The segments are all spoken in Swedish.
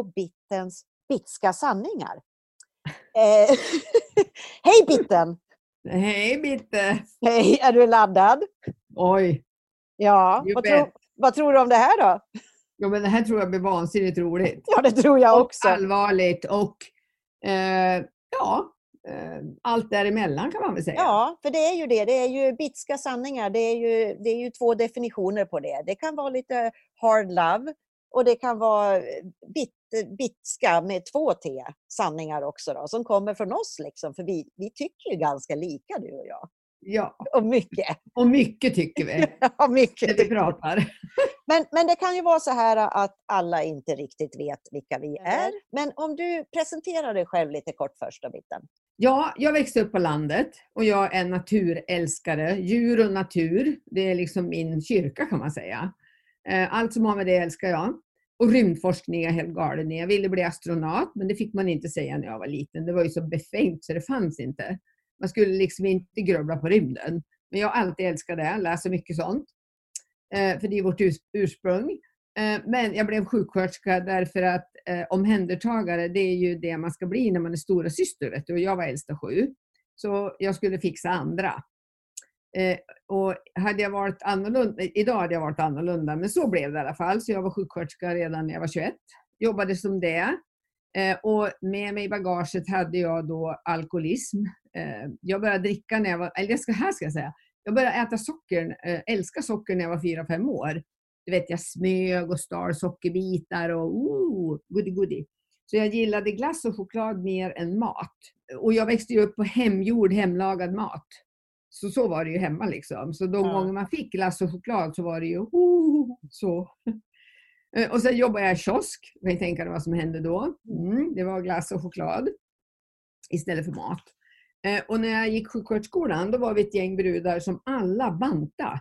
på Bittens bitska sanningar. Eh, Hej Bitten! Hej Bitte! Hej, är du laddad? Oj! Ja, vad, tro, vad tror du om det här då? Jo, men det här tror jag blir vansinnigt roligt. Ja, det tror jag Och också. allvarligt och eh, ja, eh, allt däremellan kan man väl säga. Ja, för det är ju det. Det är ju bitska sanningar. Det är ju, det är ju två definitioner på det. Det kan vara lite hard love och det kan vara bit, bitska med två T, sanningar också då, som kommer från oss liksom. För vi, vi tycker ju ganska lika du och jag. ja. Och mycket. Och mycket tycker vi Ja, när mycket. vi pratar. Men, men det kan ju vara så här att alla inte riktigt vet vilka vi är. Men om du presenterar dig själv lite kort först då, Bitten. Ja, jag växte upp på landet och jag är naturälskare. Djur och natur, det är liksom min kyrka kan man säga. Eh, Allt som har med det älskar jag. Och rymdforskning är jag helt galen i. Jag ville bli astronaut, men det fick man inte säga när jag var liten. Det var ju så befängt så det fanns inte. Man skulle liksom inte grubbla på rymden. Men jag har alltid älskat det, läser mycket sånt. Eh, För det är vårt ursprung. Eh, Men jag blev sjuksköterska därför att eh, omhändertagare, det är ju det man ska bli när man är stora syster, vet du. Och jag var äldsta sju. Så jag skulle fixa andra. Eh, och hade jag varit annorlunda, idag hade jag varit annorlunda, men så blev det i alla fall. Så jag var sjuksköterska redan när jag var 21. Jobbade som det. Eh, och med mig i bagaget hade jag då alkoholism. Eh, jag började dricka när jag var, eller jag ska, här ska jag säga. Jag började äta socker, eh, älska socker när jag var 4-5 år. Du vet, jag smög och stal sockerbitar och oh, goodie goodie. Så jag gillade glass och choklad mer än mat. Och jag växte ju upp på hemgjord, hemlagad mat. Så så var det ju hemma liksom. Så de Ja. gånger man fick glass och choklad så var det ju oh, så. Eh, Och sen jobbade jag i kiosk. Kan ni tänka er vad som hände då? Mm, det var glass och choklad istället för mat. Eh, Och när jag gick sjuksköterskeskolan då var vi ett gäng brudar som alla banta.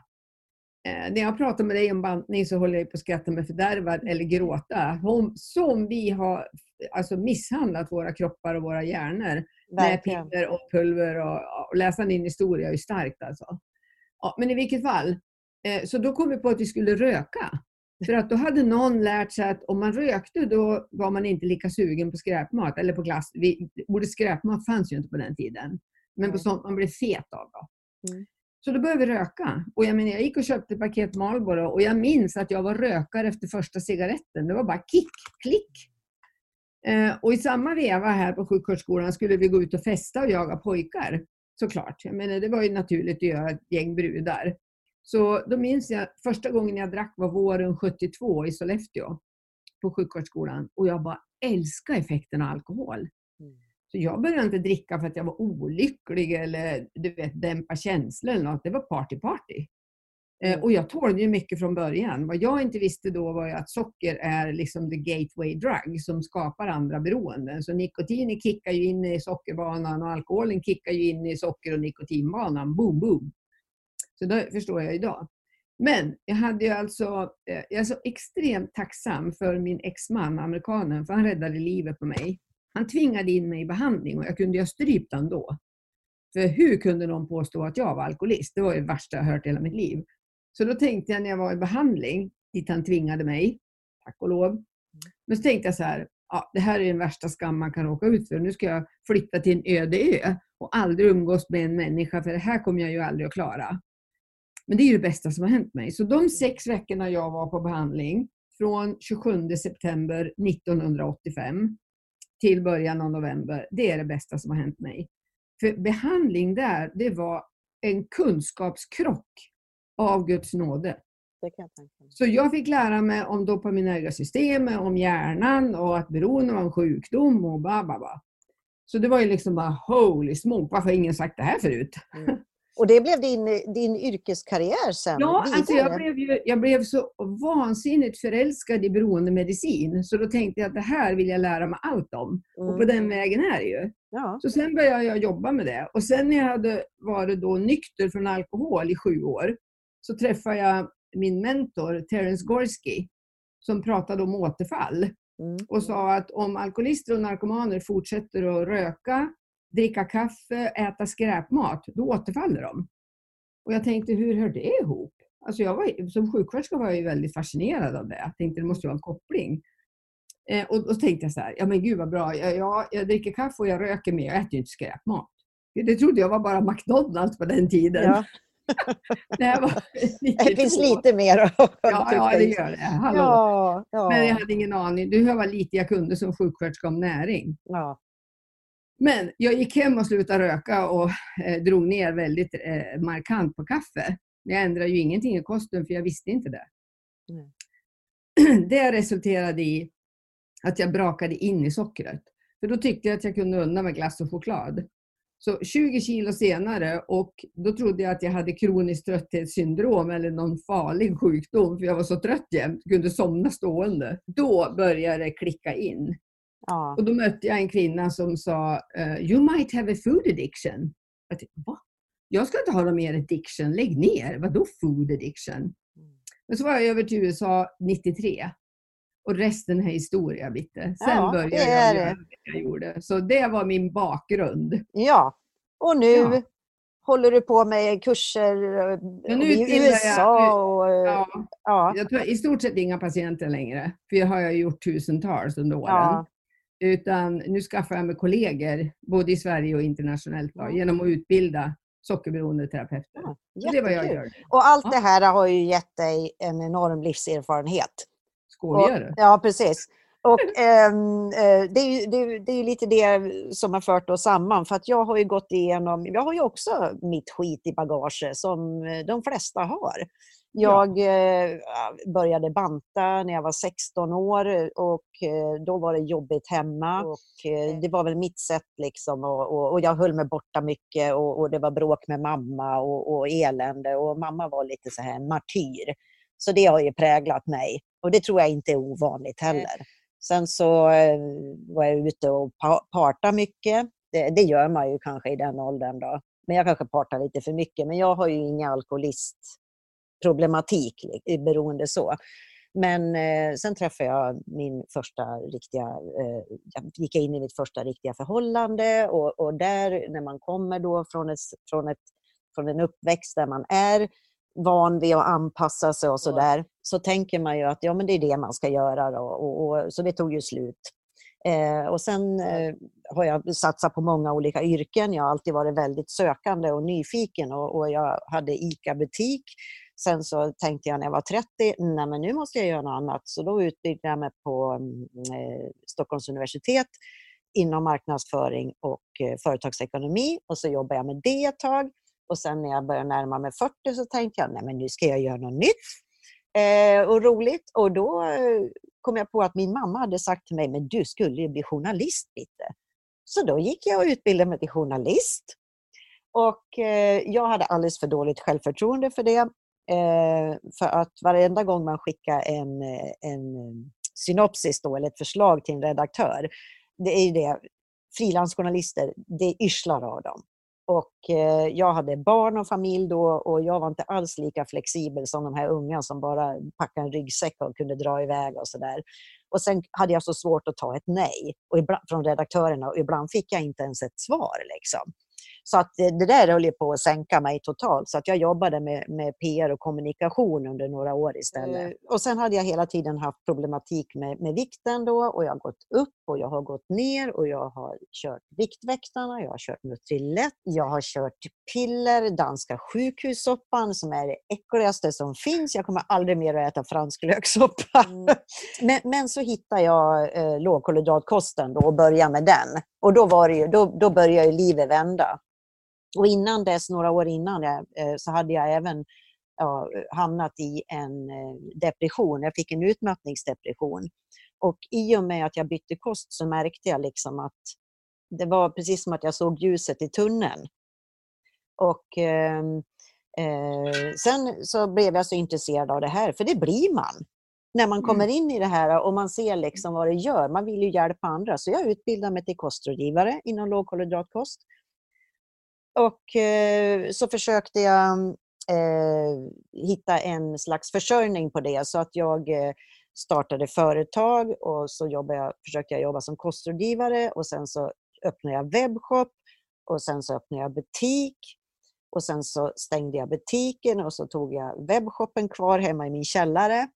Eh, när jag pratar med dig om bantning så håller jag på att skratta mig fördärvad eller gråta. Om, som vi har alltså, misshandlat våra kroppar och våra hjärnor med piller och pulver och, och läsa din historia är ju starkt alltså. Ja, men i vilket fall, eh, så då kom vi på att vi skulle röka. För att då hade någon lärt sig att om man rökte då var man inte lika sugen på skräpmat eller på glass. Vi, ordet skräpmat fanns ju inte på den tiden. Men på sånt man blev fet av. Då. Mm. Så då började vi röka. Och jag, menar, jag gick och köpte ett paket Marlboro och jag minns att jag var rökare efter första cigaretten. Det var bara kick, klick. Eh, och i samma veva här på sjuksköterskeskolan skulle vi gå ut och festa och jaga pojkar. Såklart. Jag menar, det var ju naturligt att göra ett gäng brudar. Så då minns jag första gången jag drack var våren 72 i Sollefteå på sjuksköterskeskolan. Och jag bara älskade effekten av alkohol. Mm. Så jag började inte dricka för att jag var olycklig eller du vet, dämpa känslor eller något. Det var party party. Eh, Mm. Och jag tålde ju mycket från början. Vad jag inte visste då var ju att socker är liksom the gateway drug som skapar andra beroenden. Så nikotinet kickar ju in i sockerbanan och alkoholen kickar ju in i socker och nikotinbanan. Boom, boom. Så det förstår jag idag. Men jag hade ju alltså, eh, jag är så extremt tacksam för min exman, amerikanen, för han räddade livet på mig. Han tvingade in mig i behandling och jag kunde ju ha strypt honom då. För hur kunde någon påstå att jag var alkoholist? Det var ju det värsta jag hört i hela mitt liv. Så då tänkte jag när jag var i behandling, dit han tvingade mig, tack och lov. Men så tänkte jag så här, ja, det här är den värsta skam man kan råka ut för. Nu ska jag flytta till en öde ö och aldrig umgås med en människa för det här kommer jag ju aldrig att klara. Men det är ju det bästa som har hänt mig. Så de sex veckorna jag var på behandling, från 27 september 1985 till början av november, det är det bästa som har hänt mig. För behandling där, det var en kunskapskrock av Guds nåde. Jag. Så jag fick lära mig om dopaminerga systemet, om hjärnan och att beroende var en sjukdom och ba, ba, ba. Så det var ju liksom bara holy smoke, varför har ingen sagt det här förut? Och det blev din, din yrkeskarriär sen? Ja, vidare. alltså jag, blev ju, jag blev så vansinnigt förälskad i beroendemedicin så då tänkte jag att det här vill jag lära mig allt om. Och på Mm. den vägen är det ju. Ja. Så sen började jag jobba med det. Och sen när jag hade varit då nykter från alkohol i sju år så träffade jag min mentor Terence Gorski som pratade om återfall Mm. och sa att om alkoholister och narkomaner fortsätter att röka, dricka kaffe, äta skräpmat, då återfaller de. Och jag tänkte, hur hör det ihop? Alltså jag var, som sjuksköterska var jag ju väldigt fascinerad av det. Jag tänkte det måste vara en koppling. Eh, och då tänkte jag så här, ja men gud vad bra, ja, ja, jag dricker kaffe och jag röker mer, jag äter ju inte skräpmat. Det trodde jag var bara McDonalds på den tiden. Ja. Det, var det finns lite mer att Ja, ja det gör det. Hallå. Ja, ja. Men jag hade ingen aning. Du hör vad lite jag kunde som sjuksköterska om näring. Ja. Men jag gick hem och slutade röka och eh, drog ner väldigt eh, markant på kaffe. Jag ändrade ju ingenting i kosten för jag visste inte det. Mm. Det resulterade i att jag brakade in i sockret. För då tyckte jag att jag kunde unna mig glass och choklad. Så 20 kilo senare och då trodde jag att jag hade kroniskt trötthetssyndrom eller någon farlig sjukdom för jag var så trött jämt, kunde somna stående. Då började det klicka in. Ja. Och då mötte jag en kvinna som sa uh, You might have a food addiction. Jag tänkte, Va? Jag ska inte ha någon mer addiction, lägg ner. Vadå food addiction? Mm. Men så var jag över till USA 93 och resten är historia, Bitte. Sen ja, började jag göra det jag gjorde. Så det var min bakgrund. Ja, och nu ja. håller du på med kurser nu i USA. Jag, och, ja, ja. Jag tar i stort sett inga patienter längre, för det har jag gjort tusentals under åren. Ja. Utan nu skaffar jag mig kollegor, både i Sverige och internationellt, då, genom att utbilda sockerberoende terapeuter. Ja, det är vad jag gör. Och allt det här har ju gett dig en enorm livserfarenhet. Skojar du? Ja, precis. Och, eh, det, är ju, det, det, är lite det som har fört oss samman. För att jag har ju gått igenom, jag har ju också mitt skit i bagage som de flesta har. Jag ja. eh, började banta när jag var 16 år och eh, då var det jobbigt hemma. Och, eh, det var väl mitt sätt liksom och, och, och jag höll mig borta mycket och, och, det var bråk med mamma och, och elände och mamma var lite så här en martyr. Så det har ju präglat mig och det tror jag inte är ovanligt heller. Sen så eh, var jag ute och parta mycket. Det, det, gör man ju kanske i den åldern då. Men jag kanske partar lite för mycket. Men jag har ju ingen alkoholistproblematik beroende så. Men eh, sen träffade jag min första riktiga, eh, jag gick in i mitt första riktiga förhållande och, och där när man kommer då från, ett, från, ett, från en uppväxt där man är van vid att anpassa sig och sådär, så tänker man ju att ja, men det är det man ska göra. Då. Och, och så det tog ju slut. Eh, och sen eh, har jag satsat på många olika yrken. Jag har alltid varit väldigt sökande och nyfiken och, och jag hade ICA-butik. Sen så tänkte jag när jag var 30, nej men nu måste jag göra något annat. Så då utbildade jag mig på mm, eh, Stockholms universitet inom marknadsföring och eh, företagsekonomi och så jobbade jag med det ett tag. Och sen när jag började närma mig 40 så tänkte jag, nej men nu ska jag göra något nytt eh, och roligt. Och då eh, kom jag på att min mamma hade sagt till mig, men du skulle ju bli journalist Bitte. Så då gick jag och utbildade mig till journalist. Och eh, jag hade alldeles för dåligt självförtroende för det. Eh, för att varenda gång man skickar en, eh, en eh, synopsis då, eller ett förslag till en redaktör, det är ju det, frilansjournalister, det yrslar av dem. Och eh, jag hade barn och familj då och jag var inte alls lika flexibel som de här unga som bara packade en ryggsäck och kunde dra iväg och sådär. Och sen hade jag så svårt att ta ett nej och ibland, från redaktörerna och ibland fick jag inte ens ett svar. Liksom. Så att det där höll ju på att sänka mig totalt. Så att jag jobbade med, med PR och kommunikation under några år istället. Mm. Och sen hade jag hela tiden haft problematik med, med vikten då och jag har gått upp och jag har gått ner och jag har kört Viktväktarna, jag har kört Nutrilett, jag har kört piller, danska sjukhussoppan som är det äckligaste som finns. Jag kommer aldrig mer att äta fransk löksoppa. Mm. men, men, så hittade jag eh, lågkolhydratkosten och började med den. Och då, var det, då, då började livet vända. Och innan dess, några år innan, eh, så hade jag även ja, hamnat i en eh, depression. Jag fick en utmattningsdepression. Och i och med att jag bytte kost så märkte jag liksom att det var precis som att jag såg ljuset i tunneln. Och eh, eh, sen så blev jag så intresserad av det här, för det blir man när man kommer mm. in i det här och man ser liksom vad det gör. Man vill ju hjälpa andra. Så jag utbildade mig till kostrådgivare inom lågkolhydratkost. Och eh, så försökte jag eh, hitta en slags försörjning på det så att jag eh, startade företag och så jobbade jag, försökte jag jobba som kostrådgivare och sen så öppnade jag webbshop och sen så öppnade jag butik och sen så stängde jag butiken och så tog jag webbshoppen kvar hemma i min källare.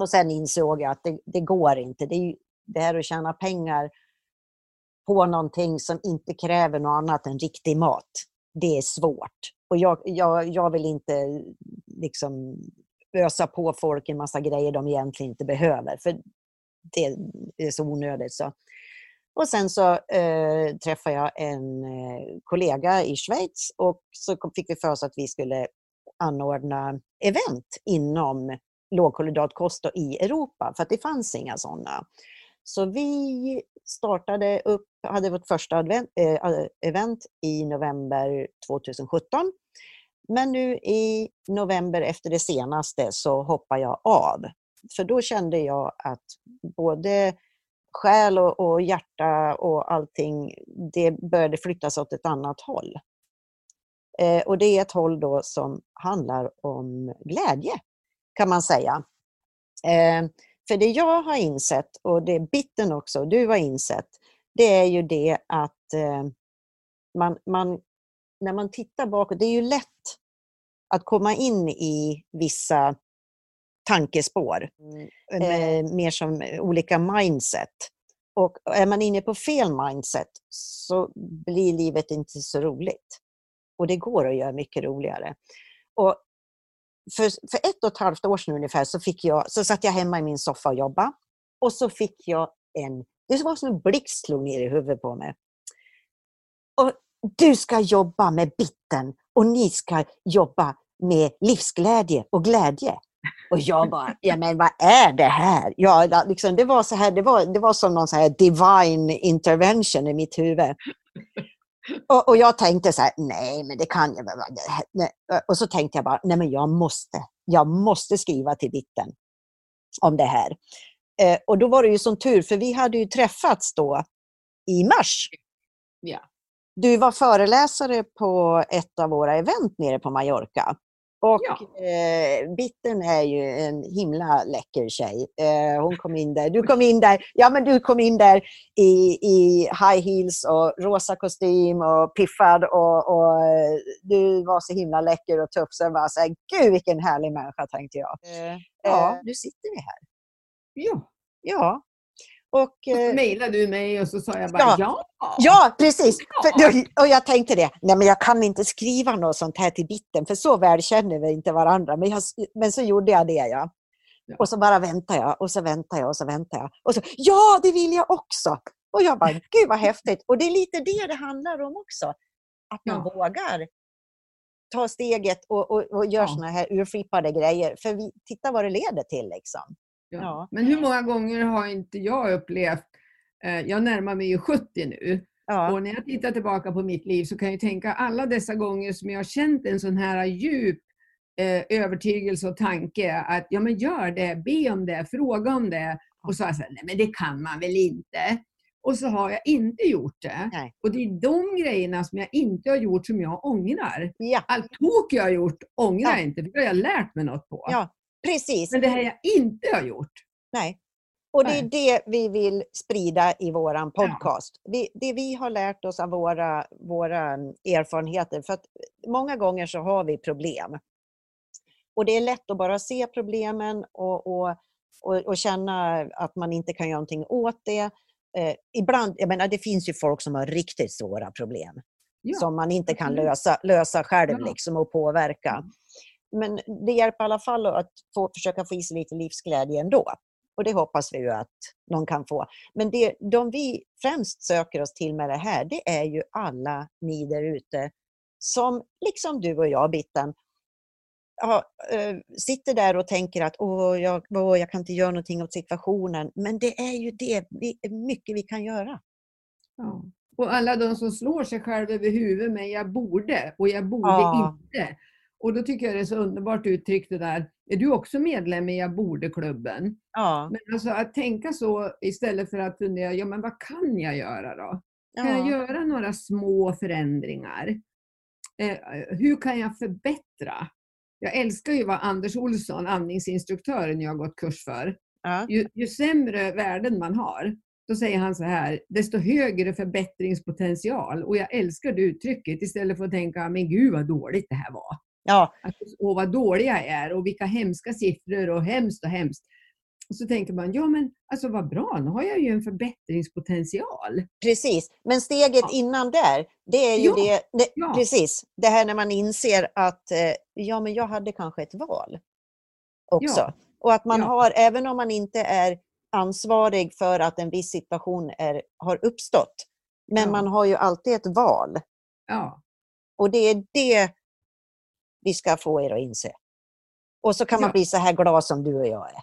Och sen insåg jag att det, det går inte. Det är, det här att tjäna pengar på någonting som inte kräver något annat än riktig mat, det är svårt. Och jag, jag, jag vill inte liksom ösa på folk en massa grejer de egentligen inte behöver, för det är så onödigt. Så. Och sen så eh, träffade jag en eh, kollega i Schweiz och så fick vi för oss att vi skulle anordna event inom lågkolhydratkost i Europa, för att det fanns inga sådana. Så vi startade upp, hade vårt första advent, eh, event i november 2017. Men nu i november efter det senaste så hoppar jag av. För då kände jag att både själ och, och hjärta och allting, det började flyttas åt ett annat håll. Eh, och det är ett håll då som handlar om glädje, kan man säga. Eh, för det jag har insett, och det Bitten också, du har insett, det är ju det att eh, man, man, när man tittar bakåt, det är ju lätt att komma in i vissa tankespår, mm. eh, mer som olika mindset. Och är man inne på fel mindset så blir livet inte så roligt. Och det går att göra mycket roligare. Och för, för ett och ett halvt år sedan ungefär så, fick jag, så satt jag hemma i min soffa och jobbade. Och så fick jag en... Det var som en blixt slog ner i huvudet på mig. Och du ska jobba med bitten och ni ska jobba med livsglädje och glädje. Och jag bara, ja men vad är det här? Ja, liksom, det, var så här det, var, det var som någon så här divine intervention i mitt huvud. Och, och, jag tänkte så här, nej men det kan jag väl. Och så tänkte jag bara, nej men jag måste, jag måste skriva till Bitten om det här. Eh, och då var det ju som tur, för vi hade ju träffats då i mars. Ja. Du var föreläsare på ett av våra event nere på Mallorca. Och ja. eh, Bitten är ju en himla läcker tjej. Eh, hon kom in där. Du kom in där, ja, men du kom in där i, i high heels och rosa kostym och piffad och, och eh, du var så himla läcker och tuff. Så jag bara så här, gud vilken härlig människa tänkte jag. Eh, ja, nu sitter vi här. Ja. Ja, och, så mejlade du mig och så sa jag bara ja. Ja, ja precis. Ja. För, och jag tänkte det, nej men jag kan inte skriva något sånt här till bitten för så väl känner vi inte varandra. Men, jag, men så gjorde jag det. Ja. ja. Och så bara väntade jag och så väntade jag och så väntade jag. Och så, ja det vill jag också! Och jag bara, gud vad häftigt. Och det är lite det det handlar om också. Att man vågar ta steget och, och, och gör ja. såna här urflippade grejer. För vi, titta vad det leder till. Liksom. Ja. Men hur många gånger har inte jag upplevt, eh, jag närmar mig ju 70 nu, ja. och när jag tittar tillbaka på mitt liv så kan jag tänka alla dessa gånger som jag har känt en sån här djup eh, övertygelse och tanke att ja men gör det, be om det, fråga om det. Och så har jag sagt, nej men det kan man väl inte. Och så har jag inte gjort det. Nej. Och det är de grejerna som jag inte har gjort som jag ångrar. Ja. Allt tok jag har gjort ångrar jag inte, för det har jag lärt mig något på. Ja. Precis. Men det här jag inte har gjort. Nej. Och det är det vi vill sprida i vår podcast. Ja. Det, det, vi har lärt oss av våra, våra erfarenheter. För att många gånger så har vi problem. Och det är lätt att bara se problemen och, och, och, och känna att man inte kan göra någonting åt det. Eh, ibland, jag menar, det finns ju folk som har riktigt svåra problem. Ja. Som man inte kan lösa, lösa själv ja. liksom, och påverka. Men det hjälper i alla fall att få, försöka få i sig lite livsglädje ändå. Och det hoppas vi ju att någon kan få. Men det, de vi främst söker oss till med det här, det är ju alla ni där ute som, liksom du och jag, Bitten, ja, äh, sitter där och tänker att Åh, jag, åh, jag kan inte göra någonting åt situationen. Men det är ju det, vi, mycket vi kan göra. Ja. Och alla de som slår sig själva över huvudet med jag borde och jag borde ja. inte. Och då tycker jag det är så underbart uttryckt det där. Är du också medlem i Jag borde-klubben? Ja. Men alltså att tänka så istället för att fundera, ja men vad kan jag göra då? Kan ja. jag göra några små förändringar? Eh, hur kan jag förbättra? Jag älskar ju vad Anders Olsson, andningsinstruktören jag har gått kurs för. Ja. Ju, ju sämre värden man har, då säger han så här, desto högre förbättringspotential. Och jag älskar det uttrycket istället för att tänka, men gud vad dåligt det här var. Ja. Att, och vad dålig jag är och vilka hemska siffror och hemskt och hemskt. Och så tänker man, ja men alltså vad bra, nu har jag ju en förbättringspotential. Precis, men steget ja. innan där, det är ju ja. det, det ja. precis, det här när man inser att eh, ja, men jag hade kanske ett val också. Och att man har, även om man inte är ansvarig för att en viss situation är, har uppstått, men man har ju alltid ett val. Ja. Och det är det vi ska få er att inse. Och så kan man bli så här glad som du och jag är.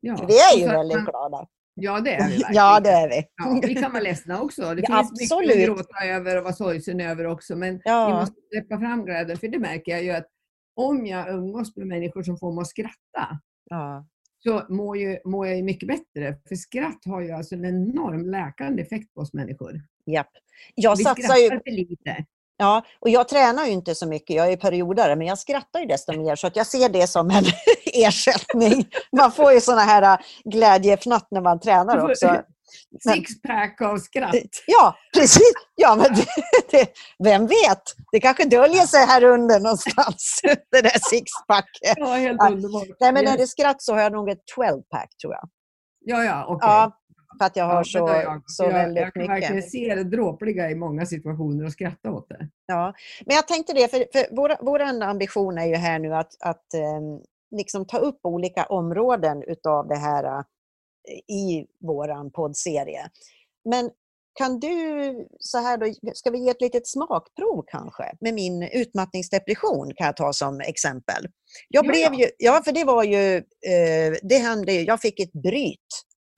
Ja. Vi är ju väldigt man, glada. Ja, det är vi verkligen. Ja, det är vi. Ja, vi kan vara ledsna också. Det Ja, finns absolut. mycket att gråta över och vara sorgsen över också. Men Ja. vi måste släppa fram glädjen. För det märker jag ju att om jag umgås med människor som får mig att skratta Ja. så mår, ju, mår jag ju mycket bättre. För skratt har ju alltså en enorm läkande effekt på oss människor. Japp. Jag vi satsar skrattar ju, för lite. Ja, och jag tränar ju inte så mycket, jag är periodare, men jag skrattar ju desto mer så att jag ser det som en ersättning. Man får ju såna här äh, glädjefnatt när man tränar också. Sixpack av skratt. Ja, precis. Ja, men det, det, vem vet? Det kanske döljer sig här under någonstans, det där sixpacket. Ja, helt underbart. Nej, men när det är skratt så har jag nog ett 12-pack tror jag. Ja, ja, okej. Ja, för att jag har Ja, så, jag. så jag, väldigt jag kan mycket. verkligen se det dråpliga i många situationer och skratta åt det. Ja, men jag tänkte det, för, för vår, vår ambition är ju här nu att, att eh, liksom ta upp olika områden utav det här eh, i våran poddserie. Men kan du, så här då, ska vi ge ett litet smakprov kanske med min utmattningsdepression kan jag ta som exempel. Jag Ja, blev ju, ja för det var ju, eh, det hände, jag fick ett bryt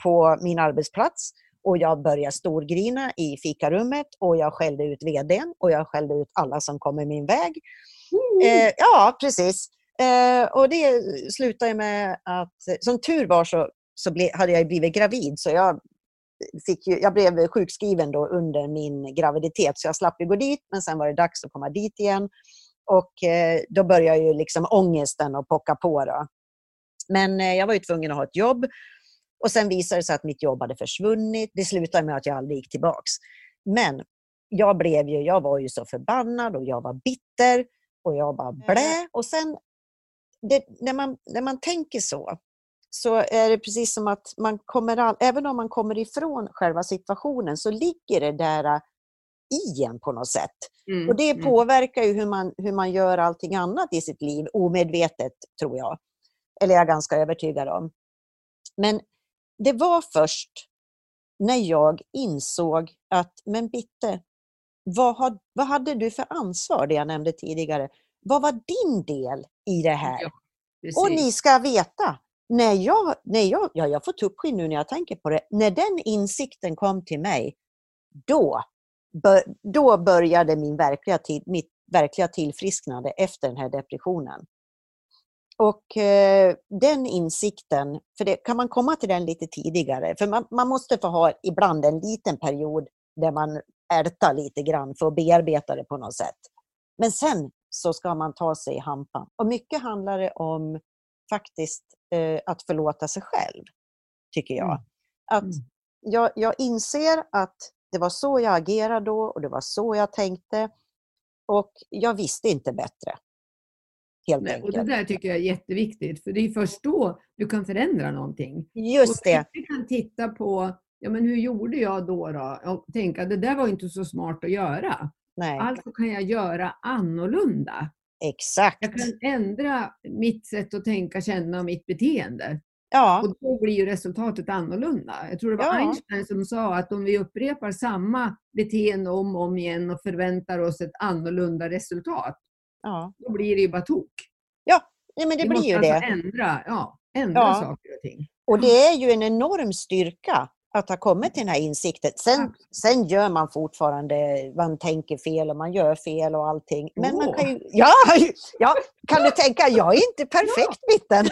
på min arbetsplats och jag började storgrina i fikarummet och jag skällde ut vdn och jag skällde ut alla som kom i min väg. Eh, ja, precis. Eh, och det slutade med att, som tur var så, så ble, hade jag blivit gravid så jag, fick ju, jag blev sjukskriven då under min graviditet så jag slapp ju gå dit men sen var det dags att komma dit igen. Och eh, då började ju liksom ångesten att pocka på. Då. Men eh, jag var ju tvungen att ha ett jobb och sen visade det sig att mitt jobb hade försvunnit. Det slutade med att jag aldrig gick tillbaks. Men jag, blev ju, jag var ju så förbannad och jag var bitter och jag bara blä. Och sen, det, när, man, när man tänker så, så är det precis som att man kommer, all, även om man kommer ifrån själva situationen så ligger det där i en på något sätt. Mm, Och det mm. påverkar ju hur man, hur man gör allting annat i sitt liv, omedvetet tror jag. Eller jag är ganska övertygad om. Men det var först när jag insåg att, men Bitte, vad, har, vad hade du för ansvar, det jag nämnde tidigare? Vad var din del i det här? Ja, Och ni ska veta, när jag, när jag, ja, jag får tuppskinn nu när jag tänker på det, när den insikten kom till mig, då, då började min verkliga, tid, mitt verkliga tillfrisknande efter den här depressionen. Och eh, den insikten, för det, kan man komma till den lite tidigare? För man, man måste få ha ibland en liten period där man ältar lite grann för att bearbeta det på något sätt. Men sen så ska man ta sig i hampan. Och mycket handlar det om faktiskt eh, att förlåta sig själv, tycker jag. Mm. Att Mm. jag, jag inser att det var så jag agerade då och det var så jag tänkte. Och jag visste inte bättre. Helt och enkelt. det där tycker jag är jätteviktigt, för det är först då du kan förändra någonting. Just och det. Du kan titta på, ja men hur gjorde jag då? då? Och tänka, det där var inte så smart att göra. Nej, Alltså kan jag göra annorlunda. exakt. Jag kan ändra mitt sätt att tänka, känna och mitt beteende. Ja, Och då blir ju resultatet annorlunda. Jag tror det var Ja. Einstein som sa att om vi upprepar samma beteende om och om igen och förväntar oss ett annorlunda resultat, ja. då blir det ju bara tok. Nej, men det vi blir ju alltså det. ändra, ja, ändra Ja. saker och ting. Och det är ju en enorm styrka att ha kommit till den här insikten. Sen, Absolut. sen gör man fortfarande, man tänker fel och man gör fel och allting. Men man Åh. kan ju, ja, ja, kan du tänka, jag är inte perfekt Bitten.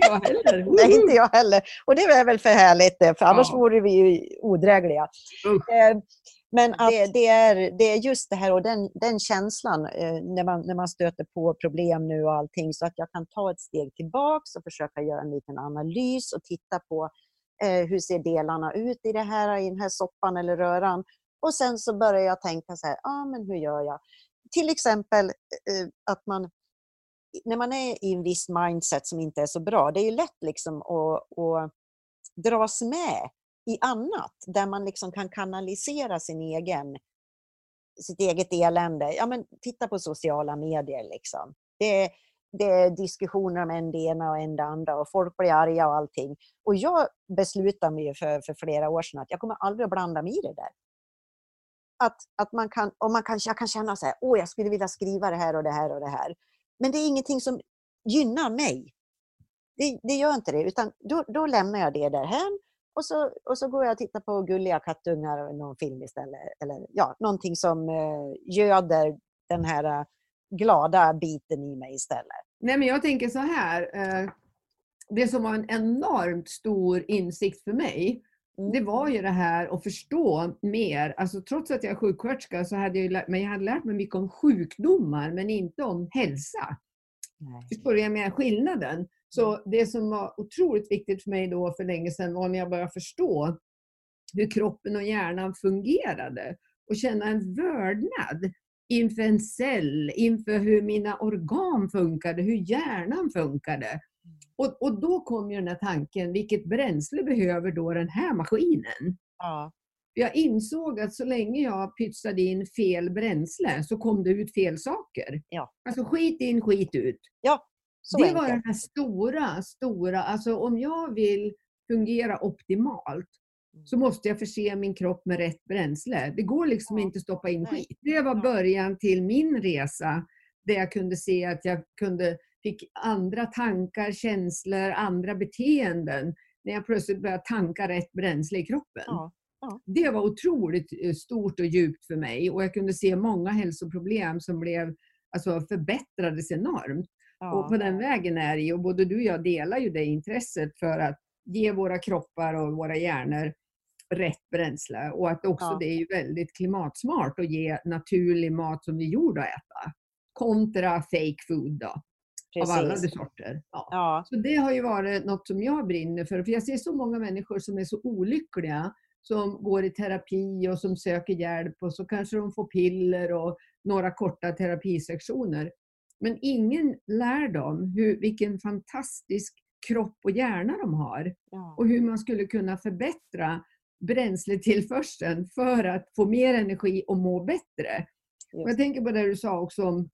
Jag heller. Nej, inte jag heller. Och det är väl för härligt det, för annars Ja. vore vi ju odrägliga. Usch. Eh, Men att det, det, är, det är just det här och den, den känslan eh, när, man, när man stöter på problem nu och allting så att jag kan ta ett steg tillbaks och försöka göra en liten analys och titta på eh, hur ser delarna ut i det här, i den här soppan eller röran. Och sen så börjar jag tänka så här, ah, men hur gör jag? Till exempel eh, att man när man är i en viss mindset som inte är så bra, det är ju lätt liksom att, att dras med i annat, där man liksom kan kanalisera sin egen, sitt eget elände. Ja, men titta på sociala medier. Liksom. Det, det är diskussioner om en det ena och en det andra och folk blir arga och allting. Och jag beslutade mig för, för flera år sedan att jag kommer aldrig att blanda mig i det där. Att, att man kan, och man kan, jag kan känna så här, åh jag skulle vilja skriva det här och det här och det här. Men det är ingenting som gynnar mig. Det, det gör inte det, utan då, då lämnar jag det därhän och så, och så går jag och tittar på gulliga kattungar och någon film istället. Eller ja, någonting som eh, göder den här eh, glada biten i mig istället. Nej, men jag tänker så här. Eh, det som var en enormt stor insikt för mig, det Mm. var ju det här att förstå mer. Alltså, trots att jag är sjuksköterska så hade jag, lärt, men jag hade lärt mig mycket om sjukdomar, men inte om hälsa. Vad jag menar? Skillnaden. Så det som var otroligt viktigt för mig då för länge sedan var när jag började förstå hur kroppen och hjärnan fungerade och känna en vördnad inför en cell, inför hur mina organ funkade, hur hjärnan funkade. Och, och då kom ju den här tanken, vilket bränsle behöver då den här maskinen? Ja, Jag insåg att så länge jag pytsade in fel bränsle så kom det ut fel saker. Ja. Alltså skit in, skit ut. så det enkelt. var den här stora, stora, alltså om jag vill fungera optimalt Mm. så måste jag förse min kropp med rätt bränsle. Det går liksom Ja. inte att stoppa in Nej. skit. Det var Ja. början till min resa där jag kunde se att jag kunde, fick andra tankar, känslor, andra beteenden när jag plötsligt började tanka rätt bränsle i kroppen. Ja, Det var otroligt eh, stort och djupt för mig och jag kunde se många hälsoproblem som blev, alltså förbättrades enormt. Och på ja, den vägen är det ju, och både du och jag delar ju det intresset för att ge våra kroppar och våra hjärnor rätt bränsle. Och att också Ja. det är ju väldigt klimatsmart att ge naturlig mat som vi är gjorda att äta. Kontra fake food då, av alla precis. sorter. Ja. Ja, Så det har ju varit något som jag brinner för. För jag ser så många människor som är så olyckliga som går i terapi och som söker hjälp och så kanske de får piller och några korta terapisektioner. Men ingen lär dem hur, vilken fantastisk kropp och hjärna de har ja, och hur man skulle kunna förbättra bränsletillförseln för att få mer energi och må bättre. Just jag tänker på det du sa också om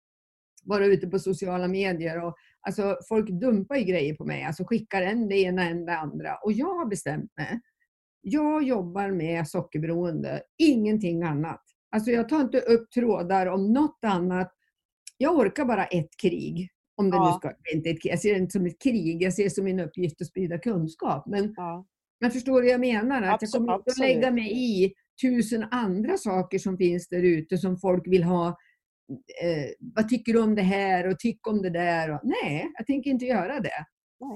vara ute på sociala medier. Och, alltså, folk dumpar ju grejer på mig, alltså skickar en det ena än det andra. Och jag har bestämt mig. Jag jobbar med sockerberoende, ingenting annat. Alltså jag tar inte upp trådar om något annat. Jag orkar bara ett krig. Om det Ja. nu ska, inte ett, jag ser det inte som ett krig, jag ser det som min uppgift att sprida kunskap. Men, ja, men förstår du vad jag menar? Att jag Abso- kommer inte att absolut. lägga mig i tusen andra saker som finns där ute som folk vill ha. Eh, vad tycker du om det här och tyck om det där? Och, nej, jag tänker inte göra det.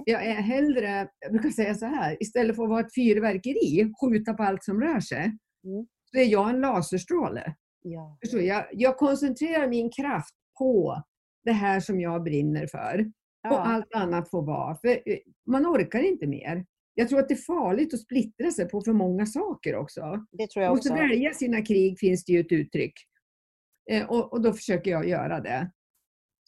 Jag är hellre, jag brukar säga så här, istället för att vara ett fyrverkeri, skjuta på allt som rör sig, Mm. så är jag en laserstråle. ja? Jag, jag koncentrerar min kraft på det här som jag brinner för. Och ja, allt annat får vara. För eh, man orkar inte mer. Jag tror att det är farligt att splittra sig på för många saker också. det tror Man jag måste också. välja sina krig, finns det ju ett uttryck. Eh, och, och då försöker jag göra det.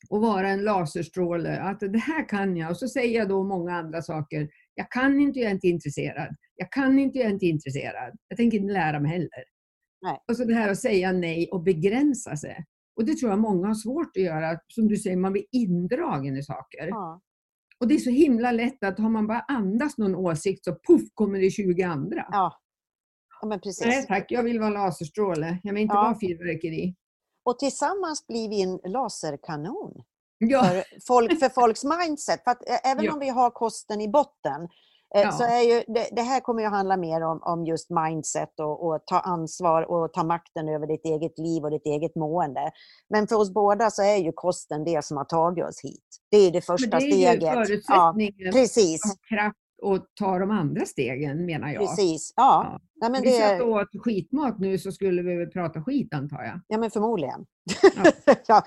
Och vara en laserstråle. Att det här kan jag. Och så säger jag då många andra saker. Jag kan inte, jag är inte intresserad. Jag kan inte, jag är inte intresserad. Jag tänker inte lära mig heller. Nej. Och så det här att säga nej och begränsa sig. Och det tror jag många har svårt att göra. Som du säger, man blir indragen i saker. Ja, Och det är så himla lätt att har man bara andas någon åsikt så puff kommer det 20 andra. ja. ja men precis. Nej tack, jag vill vara laserstråle. Jag vill inte Ja. vara fyrverkeri. Och tillsammans blir vi en laserkanon Ja, för, folk, för folks mindset. För att, eh, även Ja. om vi har kosten i botten eh, Ja. så är ju, det, det här kommer ju handla mer om, om just mindset och, och ta ansvar och ta makten över ditt eget liv och ditt eget mående. Men för oss båda så är ju kosten det som har tagit oss hit. Det är det första det är ju steget. Ja, förutsättningen precis. kraft och ta de andra stegen menar jag. Precis. Ja. Ja. Nej, men Om vi det satt och åt skitmat nu så skulle vi väl prata skit antar jag. ja, men förmodligen. Ja. ja,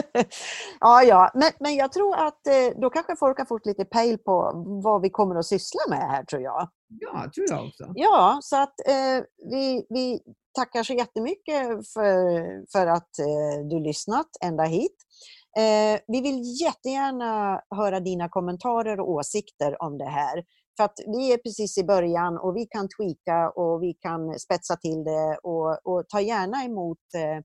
ja, ja. Men, men jag tror att eh, då kanske folk har fått lite pejl på vad vi kommer att syssla med här, tror jag. Ja, tror jag också. Ja, så att eh, vi, vi tackar så jättemycket för, för att eh, du lyssnat ända hit. Eh, vi vill jättegärna höra dina kommentarer och åsikter om det här. För att vi är precis i början och vi kan tweaka och vi kan spetsa till det och, och ta gärna emot eh,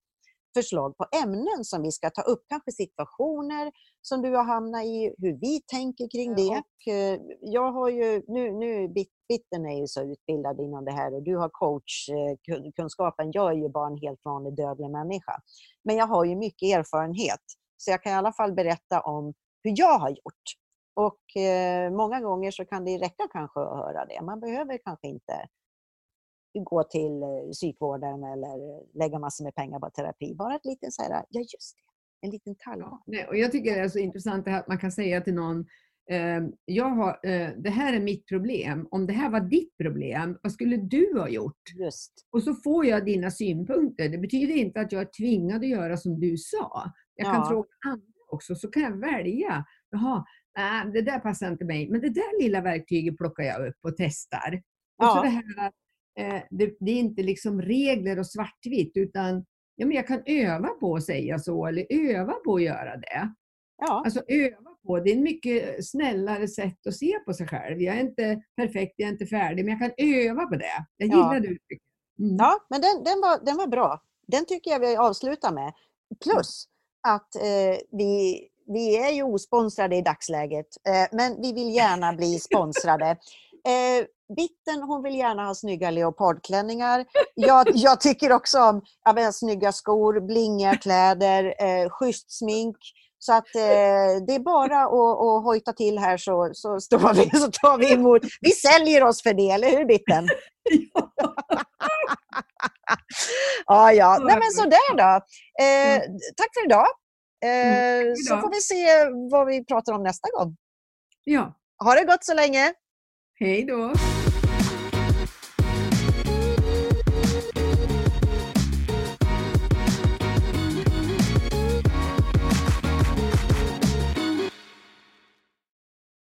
förslag på ämnen som vi ska ta upp. Kanske situationer som du har hamnat i, hur vi tänker kring det. Och, eh, jag har ju, nu, nu Bitten är ju så utbildad inom det här och du har coachkunskapen. Jag är ju bara en helt vanlig dödlig människa. Men jag har ju mycket erfarenhet. Så jag kan i alla fall berätta om hur jag har gjort. Och eh, många gånger så kan det räcka kanske att höra det. Man behöver kanske inte gå till eh, psykvården eller lägga massor med pengar på terapi. Bara ett litet så här, ja just det, en liten tallgång. Ja, och jag tycker det är så intressant att man kan säga till någon, jag har, eh, det här är mitt problem. Om det här var ditt problem, vad skulle du ha gjort? Just. Och så får jag dina synpunkter. Det betyder inte att jag är tvingad att göra som du sa. Jag kan ja. fråga andra också, så kan jag välja. Jaha, nej, det där passar inte mig, men det där lilla verktyget plockar jag upp och testar. Och ja. så det här eh, det, det, är inte liksom regler och svartvitt utan ja, men jag kan öva på att säga så eller öva på att göra det. Ja. Alltså öva på, det är ett mycket snällare sätt att se på sig själv. Jag är inte perfekt, jag är inte färdig, men jag kan öva på det. Jag gillar ja. det uttrycket. Mm. Ja, men den, den, var, den var bra. Den tycker jag vi avslutar med. Plus att eh, vi, vi är ju osponsrade i dagsläget, eh, men vi vill gärna bli sponsrade. Eh, Bitten hon vill gärna ha snygga leopardklänningar. Jag, jag tycker också om menar, snygga skor, blingiga kläder, eh, schysst smink. Så att eh, det är bara att, att hojta till här så, så står vi så tar vi emot. Vi säljer oss för det, eller hur Bitten? ja, ja. Nej, men sådär då. Eh, tack för idag. Eh, mm, så får vi se vad vi pratar om nästa gång. Ja. Ha det gott så länge. Hej då!